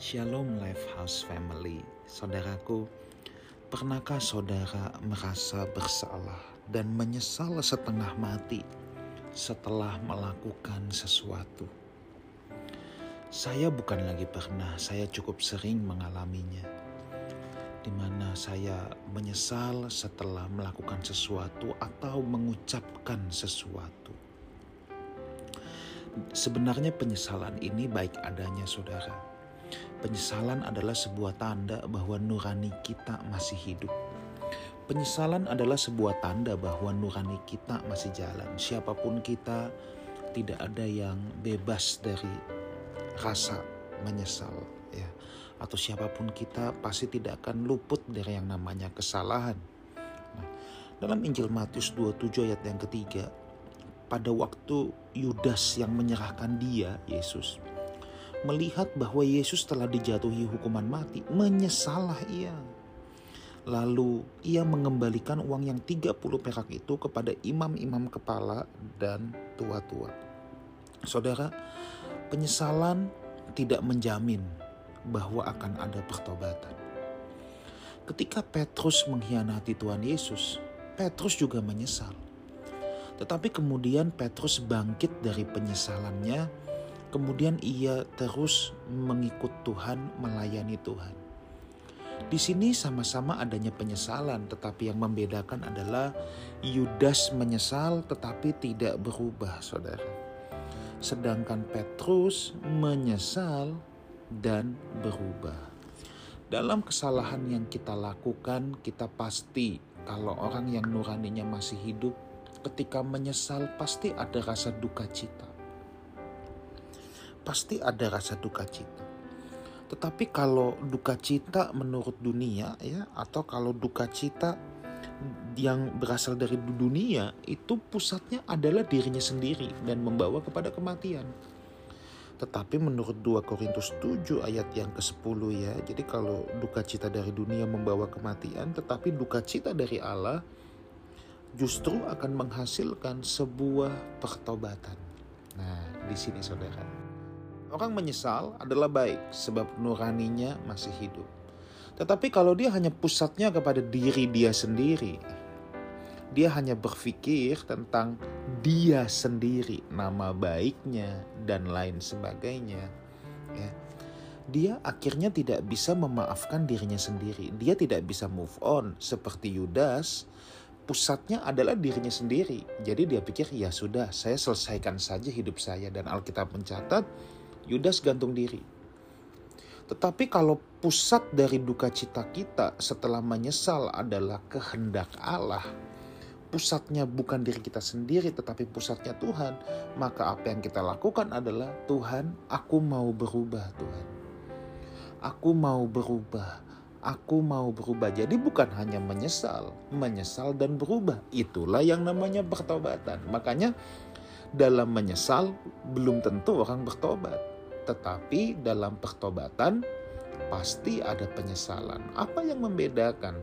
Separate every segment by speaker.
Speaker 1: Shalom Life House Family, saudaraku. Pernahkah saudara merasa bersalah dan menyesal setengah mati setelah melakukan sesuatu? Saya bukan lagi pernah, saya cukup sering mengalaminya. Di mana saya menyesal setelah melakukan sesuatu atau mengucapkan sesuatu. Sebenarnya penyesalan ini baik adanya saudara. Penyesalan adalah sebuah tanda bahwa nurani kita masih hidup. Penyesalan adalah sebuah tanda bahwa nurani kita masih jalan. Siapa pun kita, tidak ada yang bebas dari rasa menyesal ya. Atau siapa pun kita pasti tidak akan luput dari yang namanya kesalahan. Nah, dalam Injil Matius 27 ayat yang ketiga, pada waktu Yudas yang menyerahkan dia, Yesus, melihat bahwa Yesus telah dijatuhi hukuman mati, menyesalah ia. Lalu ia mengembalikan uang yang 30 perak itu kepada imam-imam kepala dan tua-tua. Saudara, penyesalan tidak menjamin bahwa akan ada pertobatan. Ketika Petrus mengkhianati Tuhan Yesus, Petrus juga menyesal tetapi kemudian Petrus bangkit dari penyesalannya, kemudian ia terus mengikut Tuhan, melayani Tuhan. Di sini sama-sama adanya penyesalan, tetapi yang membedakan adalah Yudas menyesal tetapi tidak berubah, saudara. Sedangkan Petrus menyesal dan berubah. Dalam kesalahan yang kita lakukan, kita pasti kalau orang yang nuraninya masih hidup, ketika menyesal pasti ada rasa duka cita. Pasti ada rasa duka cita. Tetapi kalau duka cita menurut dunia ya atau kalau duka cita yang berasal dari dunia itu pusatnya adalah dirinya sendiri dan membawa kepada kematian. Tetapi menurut 2 Korintus 7 ayat yang ke-10 ya. Jadi kalau duka cita dari dunia membawa kematian tetapi duka cita dari Allah justru akan menghasilkan sebuah pertobatan. Nah, di sini saudara. Orang menyesal adalah baik sebab nuraninya masih hidup. Tetapi kalau dia hanya pusatnya kepada diri dia sendiri, dia hanya berpikir tentang dia sendiri, nama baiknya dan lain sebagainya. Ya. Dia akhirnya tidak bisa memaafkan dirinya sendiri. Dia tidak bisa move on seperti Yudas pusatnya adalah dirinya sendiri. Jadi dia pikir ya sudah saya selesaikan saja hidup saya dan Alkitab mencatat Yudas gantung diri. Tetapi kalau pusat dari duka cita kita setelah menyesal adalah kehendak Allah, pusatnya bukan diri kita sendiri tetapi pusatnya Tuhan, maka apa yang kita lakukan adalah Tuhan, aku mau berubah Tuhan. Aku mau berubah Aku mau berubah. Jadi bukan hanya menyesal, menyesal dan berubah. Itulah yang namanya pertobatan. Makanya dalam menyesal belum tentu orang bertobat. Tetapi dalam pertobatan pasti ada penyesalan. Apa yang membedakan?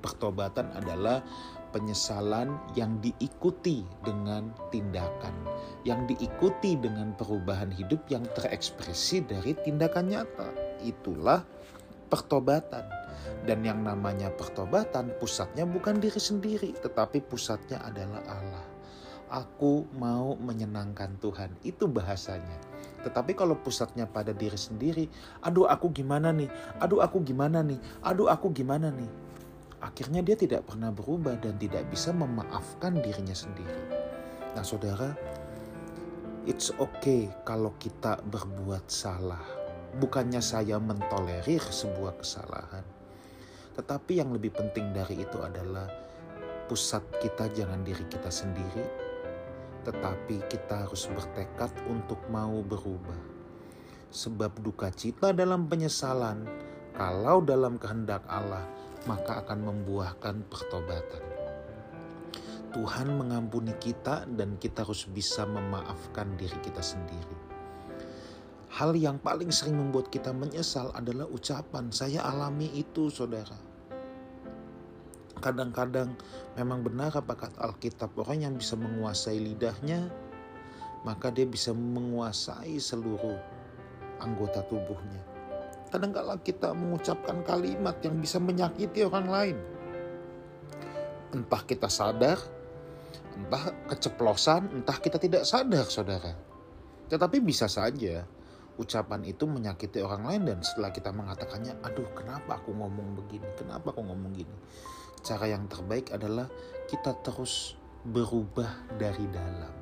Speaker 1: Pertobatan adalah penyesalan yang diikuti dengan tindakan, yang diikuti dengan perubahan hidup yang terekspresi dari tindakan nyata. Itulah pertobatan. Dan yang namanya pertobatan pusatnya bukan diri sendiri, tetapi pusatnya adalah Allah. Aku mau menyenangkan Tuhan, itu bahasanya. Tetapi kalau pusatnya pada diri sendiri, aduh aku gimana nih, aduh aku gimana nih, aduh aku gimana nih. Akhirnya dia tidak pernah berubah dan tidak bisa memaafkan dirinya sendiri. Nah saudara, it's okay kalau kita berbuat salah. Bukannya saya mentolerir sebuah kesalahan, tetapi yang lebih penting dari itu adalah pusat kita jangan diri kita sendiri, tetapi kita harus bertekad untuk mau berubah. Sebab duka cita dalam penyesalan, kalau dalam kehendak Allah, maka akan membuahkan pertobatan. Tuhan mengampuni kita, dan kita harus bisa memaafkan diri kita sendiri. Hal yang paling sering membuat kita menyesal adalah ucapan saya alami itu saudara. Kadang-kadang memang benar apa kata Alkitab orang yang bisa menguasai lidahnya maka dia bisa menguasai seluruh anggota tubuhnya. Kadangkala kita mengucapkan kalimat yang bisa menyakiti orang lain. Entah kita sadar, entah keceplosan, entah kita tidak sadar, saudara. Tetapi bisa saja ucapan itu menyakiti orang lain dan setelah kita mengatakannya, aduh kenapa aku ngomong begini, kenapa aku ngomong gini. Cara yang terbaik adalah kita terus berubah dari dalam.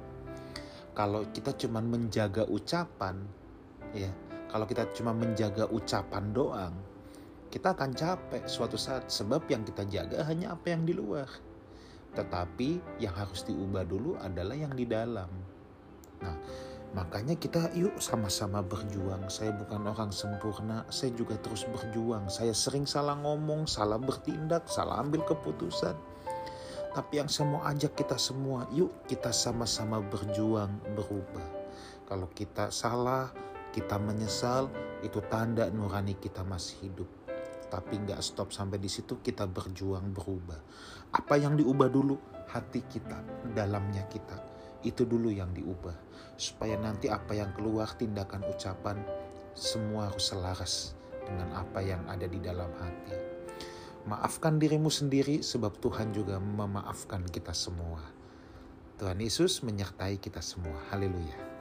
Speaker 1: Kalau kita cuma menjaga ucapan, ya kalau kita cuma menjaga ucapan doang, kita akan capek suatu saat sebab yang kita jaga hanya apa yang di luar. Tetapi yang harus diubah dulu adalah yang di dalam. Nah, makanya kita yuk sama-sama berjuang. Saya bukan orang sempurna, saya juga terus berjuang. Saya sering salah ngomong, salah bertindak, salah ambil keputusan. Tapi yang saya mau ajak kita semua, yuk kita sama-sama berjuang berubah. Kalau kita salah, kita menyesal, itu tanda nurani kita masih hidup. Tapi nggak stop sampai di situ kita berjuang berubah. Apa yang diubah dulu? Hati kita, dalamnya kita. Itu dulu yang diubah. Supaya nanti apa yang keluar tindakan ucapan semua harus selaras dengan apa yang ada di dalam hati. Maafkan dirimu sendiri sebab Tuhan juga memaafkan kita semua. Tuhan Yesus menyertai kita semua. Haleluya.